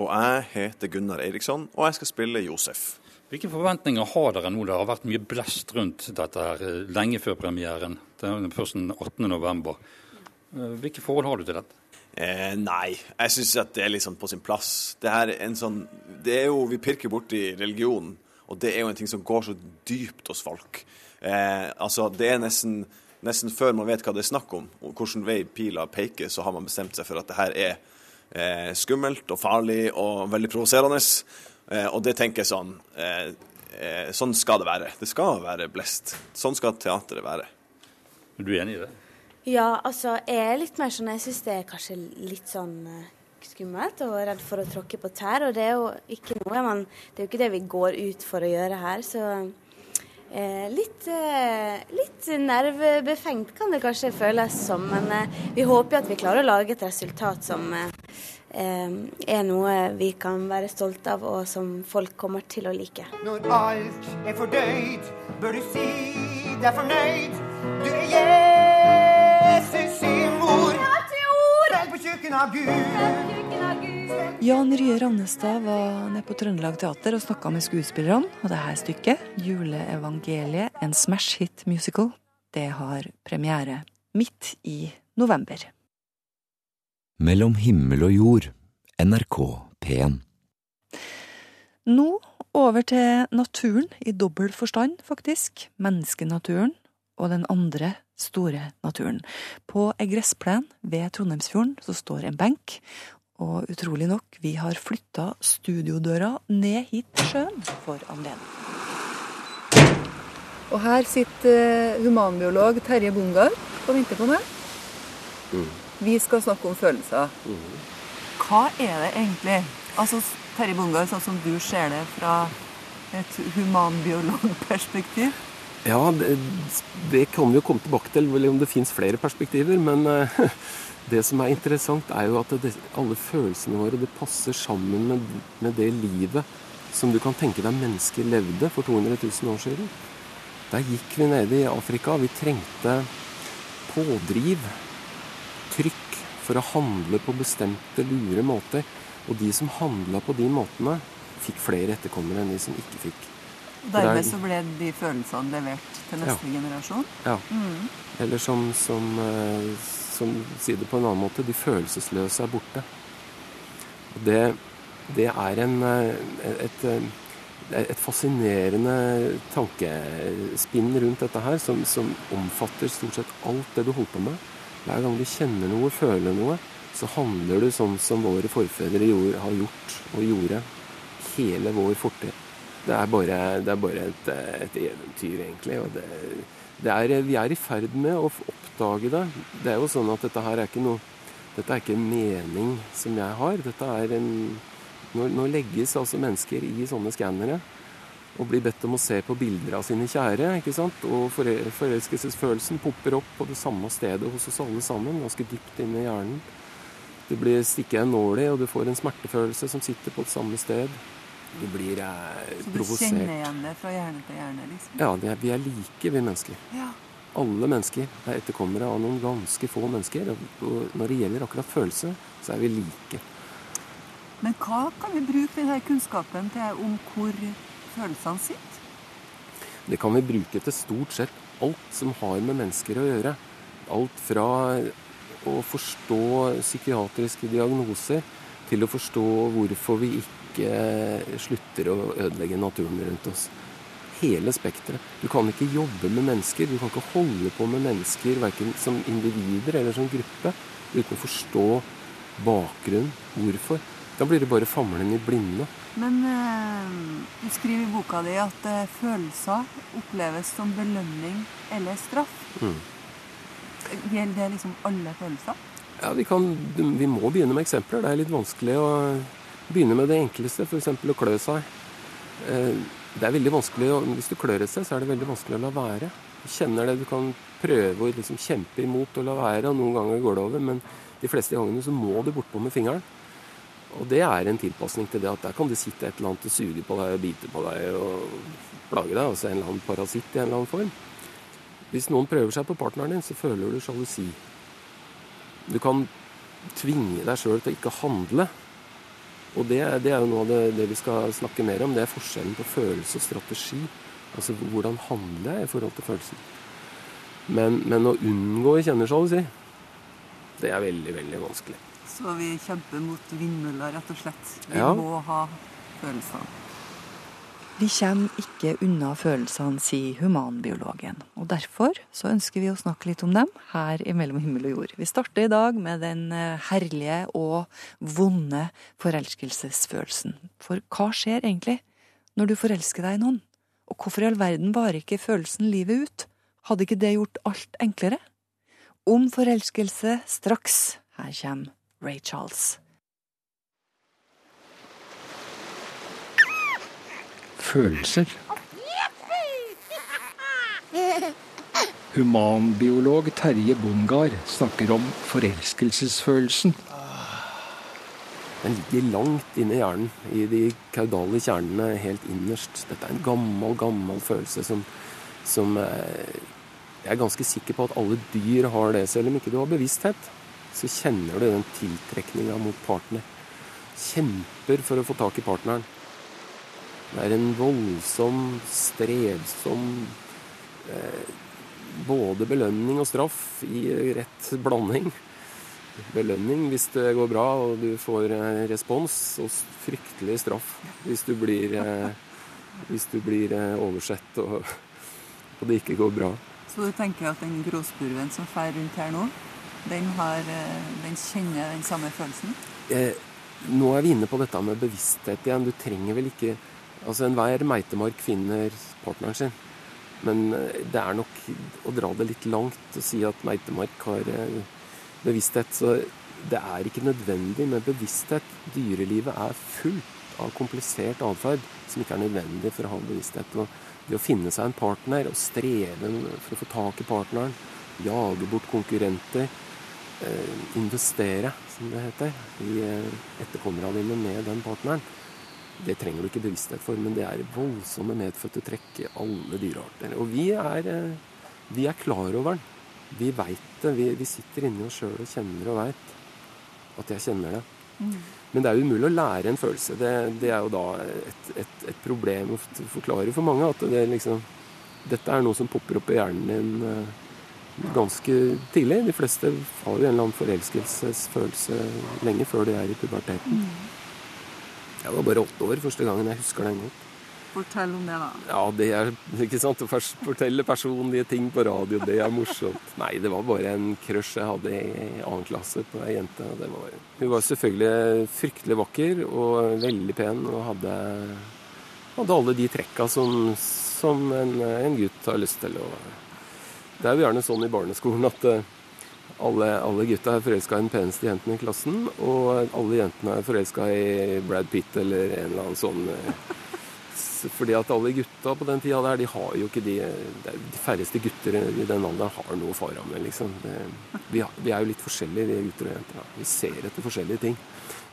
Og jeg heter Gunnar Eiriksson, og jeg skal spille Josef. Hvilke forventninger har dere nå? Det har vært mye blest rundt dette her lenge før premieren. Det er først den 18. november. Hvilke forhold har du til dette? Eh, nei, jeg syns at det er sånn på sin plass. Det er en sånn Det er jo Vi pirker borti religionen, og det er jo en ting som går så dypt hos folk. Eh, altså, det er nesten Nesten før man vet hva det er snakk om, og hvilken vei pila peker, så har man bestemt seg for at det her er eh, skummelt og farlig og veldig provoserende. Eh, og det tenker jeg sånn eh, Sånn skal det være. Det skal være blest. Sånn skal teateret være. Er du enig i det? Ja, altså jeg er litt mer sånn Jeg syns det er kanskje litt sånn skummelt og redd for å tråkke på tær. Og det er jo ikke noe man Det er jo ikke det vi går ut for å gjøre her, så eh, litt, eh, litt nervebefengt kan det kanskje føles som. Men eh, vi håper jo at vi klarer å lage et resultat som er noe vi kan være stolte av, og som folk kommer til å like. Når alt er fordøyd, bør du si deg fornøyd. Vel av Gud. Jan Rye Rannestad var nede på Trøndelag Teater og snakka med skuespillerne. Og det her stykket, 'Juleevangeliet', en smash hit musical, det har premiere midt i november. Mellom himmel og jord. NRK P1. Nå over til naturen, i dobbel forstand, faktisk. Menneskenaturen og den andre store naturen. På ei gressplen ved Trondheimsfjorden så står en benk, og utrolig nok, vi har flytta studiodøra ned hit til sjøen for anledningen. Og her sitter humanbiolog Terje Bungar og venter på meg. Mm. Vi skal snakke om følelser. Hva er det egentlig? Altså, Terje Bungar, sånn som du ser det fra et humanbiologperspektiv? Ja, det, det kan vi jo komme tilbake til, om det fins flere perspektiver. Men uh, det som er interessant, er jo at det, alle følelsene våre det passer sammen med, med, det livet som du kan tenke deg mennesker levde for 200 000 år siden. Der gikk vi nede i Afrika. Vi trengte pådriv, trykk, for å handle på bestemte, lure måter. Og de som handla på de måtene, fikk flere etterkommere enn de som ikke fikk. Dermed så ble de følelsene levert til neste ja. generasjon? Ja. Mm. Eller som, som, som sier det på en annen måte, de følelsesløse er borte. Det, det er en, eh, et, et, fascinerende tankespinn rundt dette her, som, som omfatter stort sett alt det du holder på med. Hver gang du kjenner noe, føler noe, så handler du sånn som våre forfedre gjorde, har gjort og gjorde hele vår fortid. Det er bare, det er bare et, et, eventyr, egentlig. og det, det er, Vi er i ferd med å oppdage det. Det er jo sånn at dette her er ikke noe Dette er ikke en mening som jeg har. Dette er en Nå, nå legges altså mennesker i sånne skannere og blir bedt om å se på bilder av sine kjære. ikke sant? Og forelskelsesfølelsen popper opp på det samme stedet hos oss alle sammen, ganske dypt inne i hjernen. Det blir stikket en nål i, og du får en smertefølelse som sitter på det samme sted. Du blir eh, provosert. Så du kjenner igjen det fra hjerne til hjerne? liksom? Ja, er, vi er like, vi mennesker. Ja. Alle mennesker er etterkommere av noen ganske få mennesker. Og når det gjelder akkurat følelse, så er vi like. Men hva kan vi bruke denne kunnskapen til om hvor følelsene sitter? Det kan vi bruke til stort sett alt som har med mennesker å gjøre. Alt fra å forstå psykiatriske diagnoser til å forstå hvorfor vi ikke slutter å ødelegge naturen rundt oss. Hele spekteret. Du kan ikke jobbe med mennesker, du kan ikke holde på med mennesker verken som individer eller som gruppe uten å forstå bakgrunnen, hvorfor. Da blir det bare famling i blinde. Men eh, du skriver i boka di at eh, følelser oppleves som belønning eller straff. Mm. Gjelder det liksom alle følelser? Ja, vi, kan, vi, må begynne med eksempler. Det er litt vanskelig å begynne med det enkleste, f.eks. å klø seg. Eh, det er veldig vanskelig, Hvis du klør sted, så er det veldig vanskelig å la være. Du kjenner det, du kan prøve å liksom kjempe imot å la være, og noen ganger går det over. Men de fleste gangene så må du bortpå med fingeren. Og det er en tilpasning til det at der kan det sitte et eller annet og suge på deg og bite på deg og plage deg. Altså en eller annen parasitt i en eller annen form. Hvis noen prøver seg på partneren din, så føler du sjalusi. Du kan tvinge deg sjøl til å ikke handle. Og det, det er jo noe av det, det, vi skal snakke mer om. Det er forskjellen på følelse og strategi. Altså hvordan handler jeg i forhold til følelsen. Men, men å unngå å kjenne sjalusi, det er veldig, veldig vanskelig. Så vi kjemper mot vindmøller, rett og slett. Vi ja. må ha følelsene. Vi kommer ikke unna følelsene, sier humanbiologen. Og derfor så ønsker vi å snakke litt om dem her i Mellom himmel og jord. Vi starter i dag med den eh, herlige og vonde forelskelsesfølelsen. For hva skjer egentlig når du forelsker deg i noen? Og hvorfor i all verden varer ikke følelsen livet ut? Hadde ikke det gjort alt enklere? Om forelskelse straks. Her kommer Ray Charles. Følelser. Humanbiolog Terje Bongard snakker om forelskelsesfølelsen. Den ligger langt inne i hjernen, i de kaudale kjernene helt innerst. Dette er en gammel, gammel følelse som, som eh, Jeg er ganske sikker på at alle dyr har det, selv om ikke du har bevissthet så kjenner du den tiltrekninga mot partner. Kjemper for å få tak i partneren. Det er en voldsom, strevsom eh, Både belønning og straff i rett blanding. Belønning hvis det går bra og du får eh, respons, og fryktelig straff hvis du blir, eh, hvis du blir eh, oversett og, og det ikke går bra. Så du tenker at den gråspurven som fer rundt her nå, den, har, eh, den kjenner den samme følelsen? Eh, nå er vi inne på dette med bevissthet igjen. Du trenger vel ikke Altså Enhver meitemark finner partneren sin. Men eh, det er nok å dra det litt langt å si at meitemark har eh, bevissthet. Så det er ikke nødvendig med bevissthet. Dyrelivet er fullt av komplisert atferd som ikke er nødvendig for å ha bevissthet. Og det å finne seg en partner og streve for å få tak i partneren, jage bort konkurrenter, Eh, investere, som det heter, i etterkommerne dine med den partneren. Det trenger du ikke bevissthet for, men det er voldsomme medfødte trekk i alle dyrearter. Og vi er, eh, vi er klar over den. Vi veit det. Vi, vi, sitter inni oss sjøl og kjenner og veit at jeg kjenner det. Mm. Men det er umulig å lære en følelse. Det, det er jo da et, et, et, problem å forklare for mange. At det liksom, dette er noe som popper opp i hjernen din ganske tidlig. De fleste har jo en eller annen forelskelsesfølelse lenge før de er i puberteten. Mm. Jeg var bare åtte år første gangen jeg husker den godt. Fortell om det, da. Ja, det er ikke sant, Å fortelle personlige ting på radio, det er morsomt. Nei, det var bare en crush jeg hadde i annen klasse på ei jente. Det var, hun var selvfølgelig fryktelig vakker og veldig pen og hadde, hadde alle de trekka som, som en, en gutt har lyst til. å det er jo gjerne sånn i barneskolen at eh, alle, alle gutta er forelska i den peneste jenten i klassen, og alle jentene er forelska i Brad Pitt eller en eller annen sånn eh, fordi at alle gutta på den tida der, de har jo ikke de De færreste gutter i den alderen har noe å fare med, liksom. Det, vi, har- vi er jo litt forskjellige, vi gutter og jenter. Vi ser etter forskjellige ting.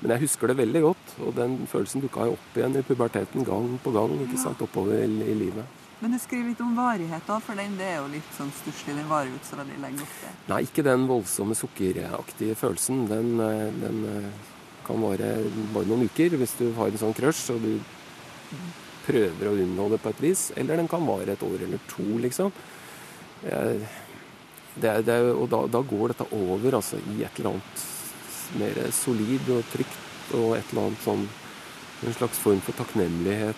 Men jeg husker det veldig godt, og den følelsen dukka jo opp igjen i puberteten gang på gang. ikke sant, Oppover i, i livet. Men du skriver litt om varighet òg, for den det er jo litt sånn stusslig. Den varer jo ikke så veldig lenge ofte. Nei, ikke den voldsomme sukkeraktige følelsen. Den, eh, den eh, kan vare bare noen uker hvis du har en sånn crush og du prøver å unngå det på et vis. Eller den kan vare et år eller to, liksom. Det det og da, da går dette over altså, i et eller annet mer solid og trygt og et eller annet sånn En slags form for takknemlighet.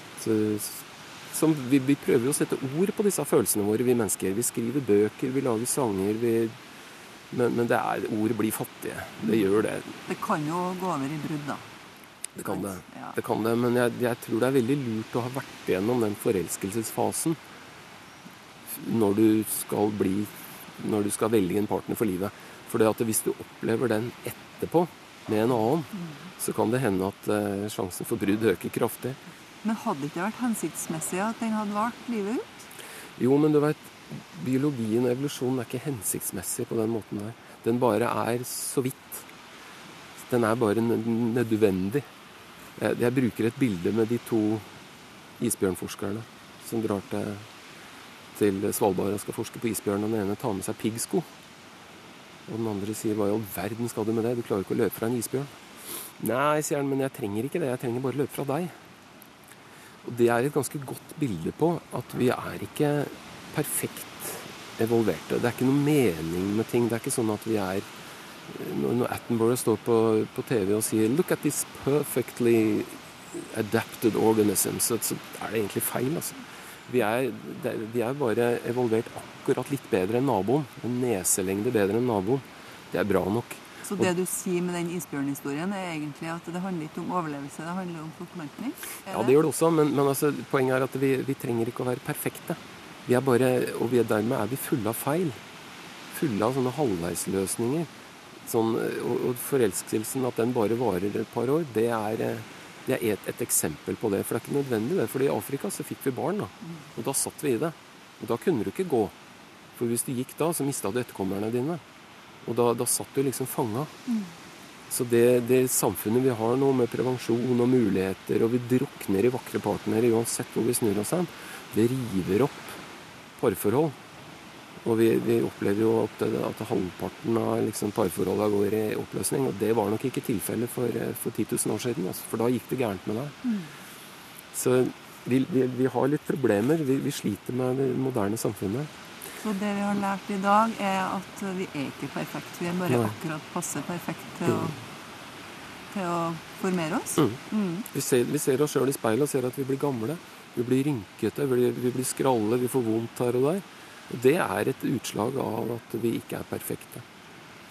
Som vi, vi prøver å sette ord på disse følelsene våre, vi mennesker. Vi skriver bøker, vi lager sanger. Vi, men, men det er, ord blir fattige. Det gjør det. Det kan jo gå over i brudd, da. Det kan det. det, kan det men jeg, jeg tror det er veldig lurt å ha vært igjennom den forelskelsesfasen når du skal bli Når du skal velge en partner for livet. For det at hvis du opplever den etterpå med en annen, så kan det hende at eh, sjansen for brudd øker kraftig. Men hadde det ikke vært hensiktsmessig at den hadde vart livet ut? Jo, men du vet, biologien og evolusjonen er ikke hensiktsmessig på den måten der. Den bare er så vidt. Den er bare nødvendig. Jeg, jeg bruker et bilde med de to isbjørnforskerne som drar til, til Svalbard og skal forske på isbjørn. Den ene tar med seg piggsko. Og den andre sier 'hva i all verden skal du med det, du klarer ikke å løpe fra en isbjørn'. Nei, sier han, men jeg trenger ikke det, jeg trenger bare løpe fra deg. Og Det er et ganske godt bilde på at vi er ikke perfekt evolverte. Det er ikke noe mening med ting. Det er ikke sånn at vi er Når når Attenborough står på, på TV og sier 'look at this perfectly adapted organism', så, så er det egentlig feil. altså. Vi er, vi er bare evolvert akkurat litt bedre enn naboen. En neselengde bedre enn naboen. Det er bra nok. Så det du sier med den isbjørnhistorien, er egentlig at det handler ikke om overlevelse, det handler om forplantning? Ja, det gjør det også, men, men altså, poenget er at vi, vi trenger ikke å være perfekte. Vi er bare, og vi er, dermed er vi fulle av feil. Fulle av sånne halvveisløsninger. Sånn, og, og forelskelsen, at den bare varer et par år, det er, det er et, et eksempel på det. For det er ikke nødvendig det. For i Afrika så fikk vi barn, da. Og da satt vi i det. Og da kunne du ikke gå. For hvis du gikk da, så mista du etterkommerne dine. Og da, da satt du liksom fanga. Så det, det samfunnet vi har nå, med prevensjon og muligheter, og vi drukner i vakre partnere uansett hvor vi snur oss hen, det river opp parforhold. Og vi, vi opplever jo at, at halvparten av liksom parforholda går i oppløsning. Og det var nok ikke tilfellet for, for 10 000 år siden, altså, for da gikk det gærent med deg. Så vi, vi, vi har litt problemer. Vi, vi sliter med det moderne samfunnet. Så det vi har lært i dag, er at vi er ikke perfekte. Vi er bare Nei. akkurat passe perfekt til, å, til å formere oss. Mm. Mm. Vi, ser, vi ser oss sjøl i speilet og ser at vi blir gamle. Vi blir rynkete, vi vi blir skralle, vi får vondt her og der. Det er et utslag av at vi ikke er perfekte.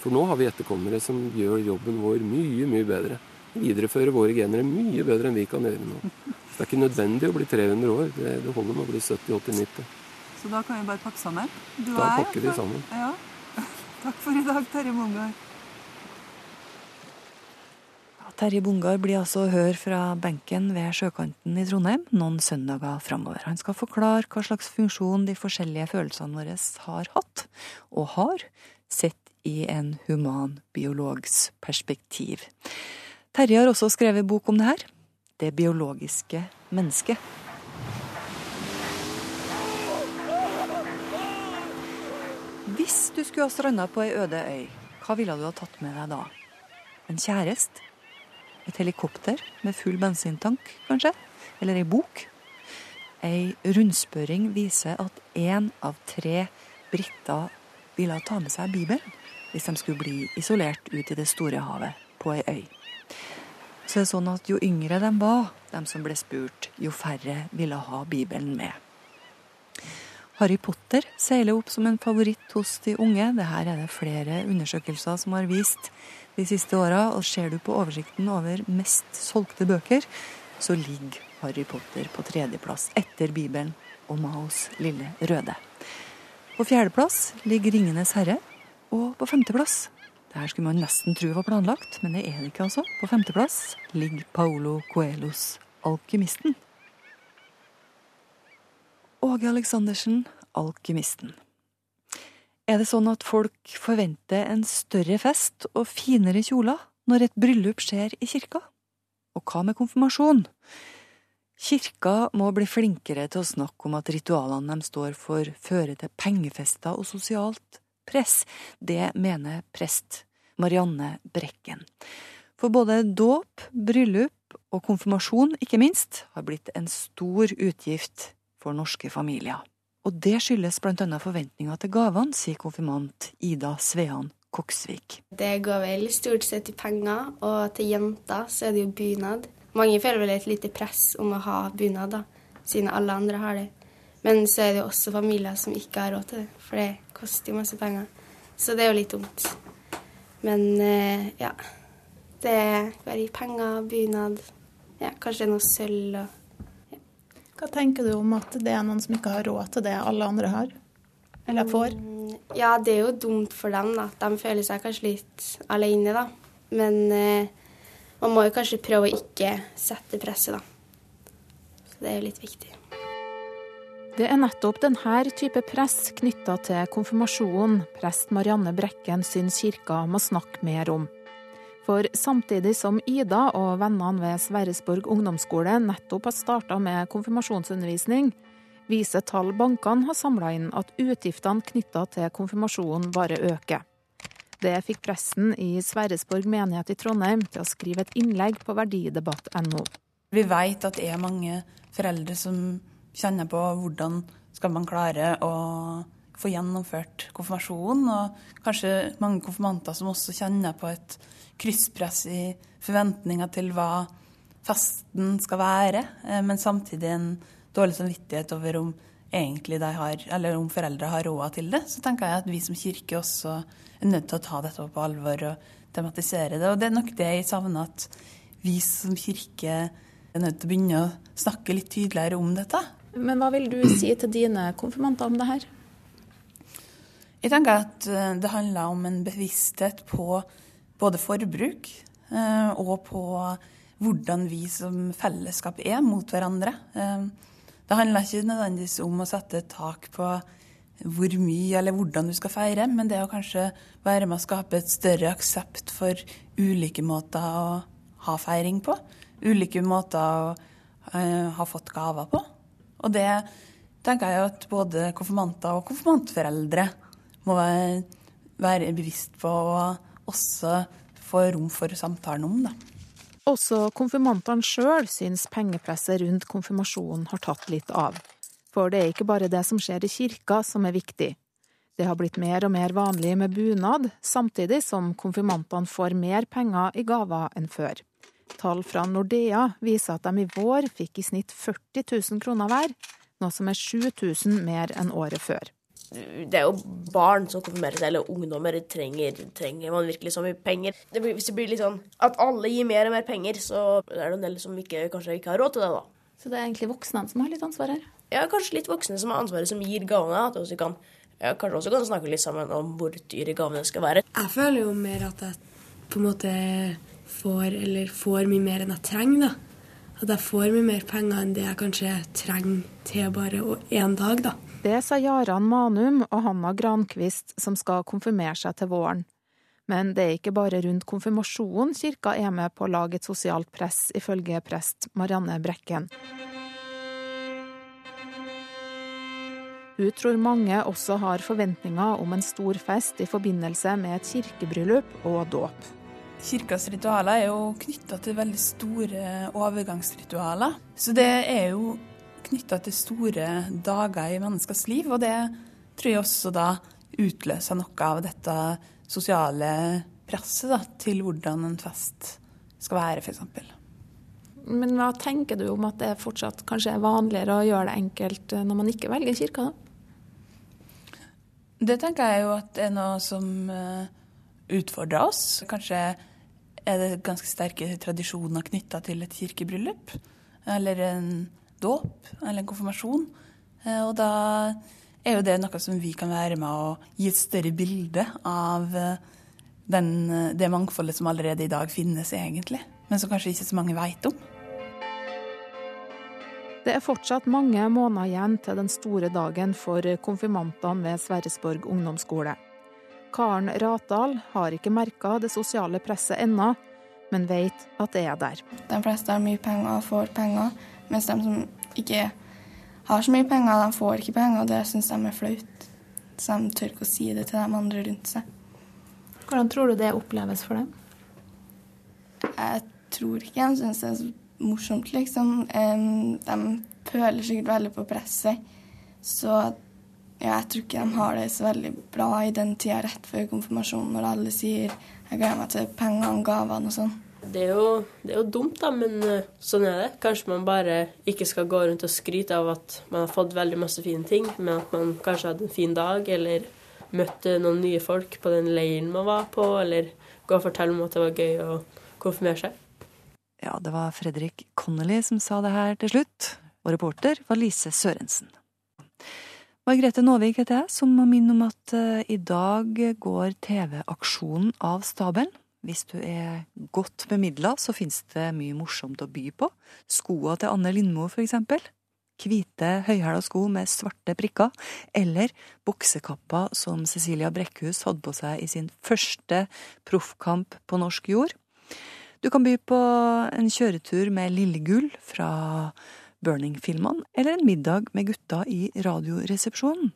For nå har vi etterkommere som gjør jobben vår mye, mye bedre. Viderefører våre gener mye bedre enn vi kan gjøre nå. Så det er ikke nødvendig å bli 300 år. Det, det holder med å bli 70-80-90. Så da kan vi bare pakke sammen. Du Da er, pakker vi fall. sammen. Ja. Takk for i dag, Terje Mongar. Terje Bungar blir altså å høre fra benken ved sjøkanten i Trondheim noen søndager framover. Han skal forklare hva slags funksjon de forskjellige følelsene våre har hatt, og har, sett i en human biologs perspektiv. Terje har også skrevet bok om det her. Det biologiske mennesket. Hvis du skulle ha stranda på ei øde øy, hva ville du ha tatt med deg da? En kjæreste? Et helikopter med full bensintank, kanskje? Eller ei bok? Ei rundspørring viser at én av tre briter ville ta med seg Bibelen hvis de skulle bli isolert ut i det store havet på ei øy. så det er sånn at jo yngre de var, de som ble spurt, jo færre ville ha Bibelen med. Harry Potter seiler opp som en favoritt hos de unge. Det her er det flere undersøkelser som har vist de siste åra. Og ser du på oversikten over mest solgte bøker, så ligger Harry Potter på tredjeplass etter Bibelen og Maos lille røde. På fjerdeplass ligger Ringenes herre, og på femteplass det her skulle man nesten tro var planlagt, men det er det ikke, altså. På femteplass ligger Paolo Coelos Alkymisten. Åge Aleksandersen, Alkymisten. Er det sånn at folk forventer en større fest og finere kjoler når et bryllup skjer i kirka? Og hva med konfirmasjon? Kirka må bli flinkere til å snakke om at ritualene de står for, fører til pengefester og sosialt press. Det mener prest Marianne Brekken. For både dåp, bryllup og konfirmasjon, ikke minst, har blitt en stor utgift for norske familier. Og det skyldes blant annet forventninger til gavene, sier konfirmant Ida Svean Koksvik. Det går vel stort sett til penger, og til jenter så er det jo bunad. Mange føler vel et lite press om å ha bunad, da, siden alle andre har det. Men så er det jo også familier som ikke har råd til det, for det koster jo masse penger. Så det er jo litt dumt. Men eh, ja. Det er bare penger, bunad, ja, kanskje noe sølv og hva tenker du om at det er noen som ikke har råd til det alle andre har? Eller får? Mm, ja, det er jo dumt for dem, da. De føler seg kanskje litt alene, da. Men eh, man må jo kanskje prøve å ikke sette presset, da. Så det er jo litt viktig. Det er nettopp denne type press knytta til konfirmasjonen prest Marianne Brekken syns kirka må snakke mer om. For samtidig som Ida og vennene ved Sverresborg ungdomsskole nettopp har starta med konfirmasjonsundervisning, viser tall bankene har samla inn at utgiftene knytta til konfirmasjonen bare øker. Det fikk presten i Sverresborg menighet i Trondheim til å skrive et innlegg på verdidebatt.no. Vi vet at det er mange foreldre som kjenner på hvordan skal man klare å få gjennomført konfirmasjonen, og kanskje mange konfirmanter som også kjenner på et krysspress i forventninger til hva festen skal være, eh, men samtidig en dårlig samvittighet over om egentlig de har, eller om foreldre har råd til det, så tenker jeg at vi som kirke også er nødt til å ta dette på alvor og tematisere det. Og det er nok det jeg savner, at vi som kirke er nødt til å begynne å snakke litt tydeligere om dette. Men hva vil du si til dine konfirmanter om det her? Jeg tenker at eh, det handler om en bevissthet på både forbruk eh, og på hvordan vi som fellesskap er mot hverandre. Eh, det handler ikke nødvendigvis om å sette et tak på hvor mye eller hvordan du skal feire, men det å kanskje være med å skape et større aksept for ulike måter å ha feiring på. Ulike måter å uh, ha fått gaver på. Og det tenker jeg at både konfirmanter og konfirmantforeldre må være, være bevisst på. og også får rom for samtalen om. Da. Også konfirmantene sjøl syns pengepresset rundt konfirmasjonen har tatt litt av. For det er ikke bare det som skjer i kirka som er viktig. Det har blitt mer og mer vanlig med bunad, samtidig som konfirmantene får mer penger i gaver enn før. Tall fra Nordea viser at de i vår fikk i snitt 40 000 kroner hver, noe som er 7000 mer enn året før det er jo barn som konfirmerer seg, eller ungdommer. Trenger, trenger man virkelig så mye penger? Det blir, hvis det blir litt sånn at alle gir mer og mer penger, så er det en del som ikke, kanskje ikke har råd til det, da. Så det er egentlig voksne som har litt ansvar her? Ja, kanskje litt voksne som har ansvaret, som gir gavene. At også kan, ja, kanskje også kan snakke litt sammen om hvor dyre gavene skal være. Jeg føler jo mer at jeg på en måte får, eller får mye mer enn jeg trenger, da. At jeg får mye mer penger enn det jeg kanskje trenger til bare én dag, da. Det sa Jaran Manum og Hanna Grankvist, som skal konfirmere seg til våren. Men det er ikke bare rundt konfirmasjonen kirka er med på å lage et sosialt press, ifølge prest Marianne Brekken. Hun tror mange også har forventninger om en stor fest i forbindelse med et kirkebryllup og dåp. Kirkas ritualer er jo knytta til veldig store overgangsritualer. Så det er jo knytta til store dager i menneskers liv. Og det tror jeg også da utløser noe av dette sosiale presset da, til hvordan en fest skal være, f.eks. Men hva tenker du om at det fortsatt kanskje er vanligere å gjøre det enkelt når man ikke velger kirka? Det tenker jeg jo at er noe som eh, utfordrer oss. Kanskje er det ganske sterke tradisjoner knytta til et kirkebryllup. Eller en dåp, eller en konfirmasjon. Eh, Og da er jo det noe som vi kan være med å gi et større bilde av eh, den, eh, det mangfoldet som allerede i dag finnes, egentlig. Men som kanskje ikke så mange veit om. Det er fortsatt mange måneder igjen til den store dagen for konfirmantene ved Sverresborg ungdomsskole. Karen Ratdal har ikke merka det sosiale presset ennå, men vet at det er der. De fleste har mye penger og får penger, mens de som ikke har så mye penger, de får ikke penger, og det syns de er flaut. Så de tør ikke å si det til de andre rundt seg. Hvordan tror du det oppleves for dem? Jeg tror ikke de syns det er så morsomt, liksom. De føler sikkert veldig på presset. Så ja, jeg tror ikke de har det så veldig bra i den tida rett før konfirmasjonen, når alle sier 'jeg gleder meg til pengene og gavene' og sånn. Det er, jo, det er jo dumt, da, men eh, sånn er det. Kanskje man bare ikke skal gå rundt og skryte av at man har fått veldig masse fine ting, men at man kanskje hadde en fin dag, eller møtte noen nye folk på den leiren man var på, eller gå og fortelle om at det var gøy å konfirmere seg. Ja, det var Fredrik Connolly som sa det her til slutt, og reporter var Lise Sørensen. Margrethe Nåvik heter jeg, som må minne om at eh, i dag går TV-aksjonen av stabelen. Hvis du er godt bemidla, så finnes det mye morsomt å by på. Skoa til Anne Lindmo, for eksempel. Hvite, høyhæla sko med svarte prikker. Eller boksekappa som Cecilia Brekkhus hadde på seg i sin første proffkamp på norsk jord. Du kan by på en kjøretur med Lillegull fra Burning-filmene, eller en middag med gutta i Radioresepsjonen.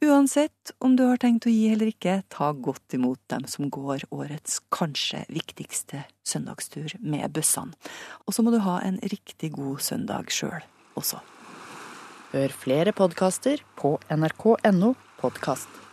Uansett om du har tenkt å gi eller ikke, ta godt imot dem som går årets kanskje viktigste søndagstur med bussene. Og så må du ha en riktig god søndag sjøl også. Hør flere podkaster på nrk.no podkast.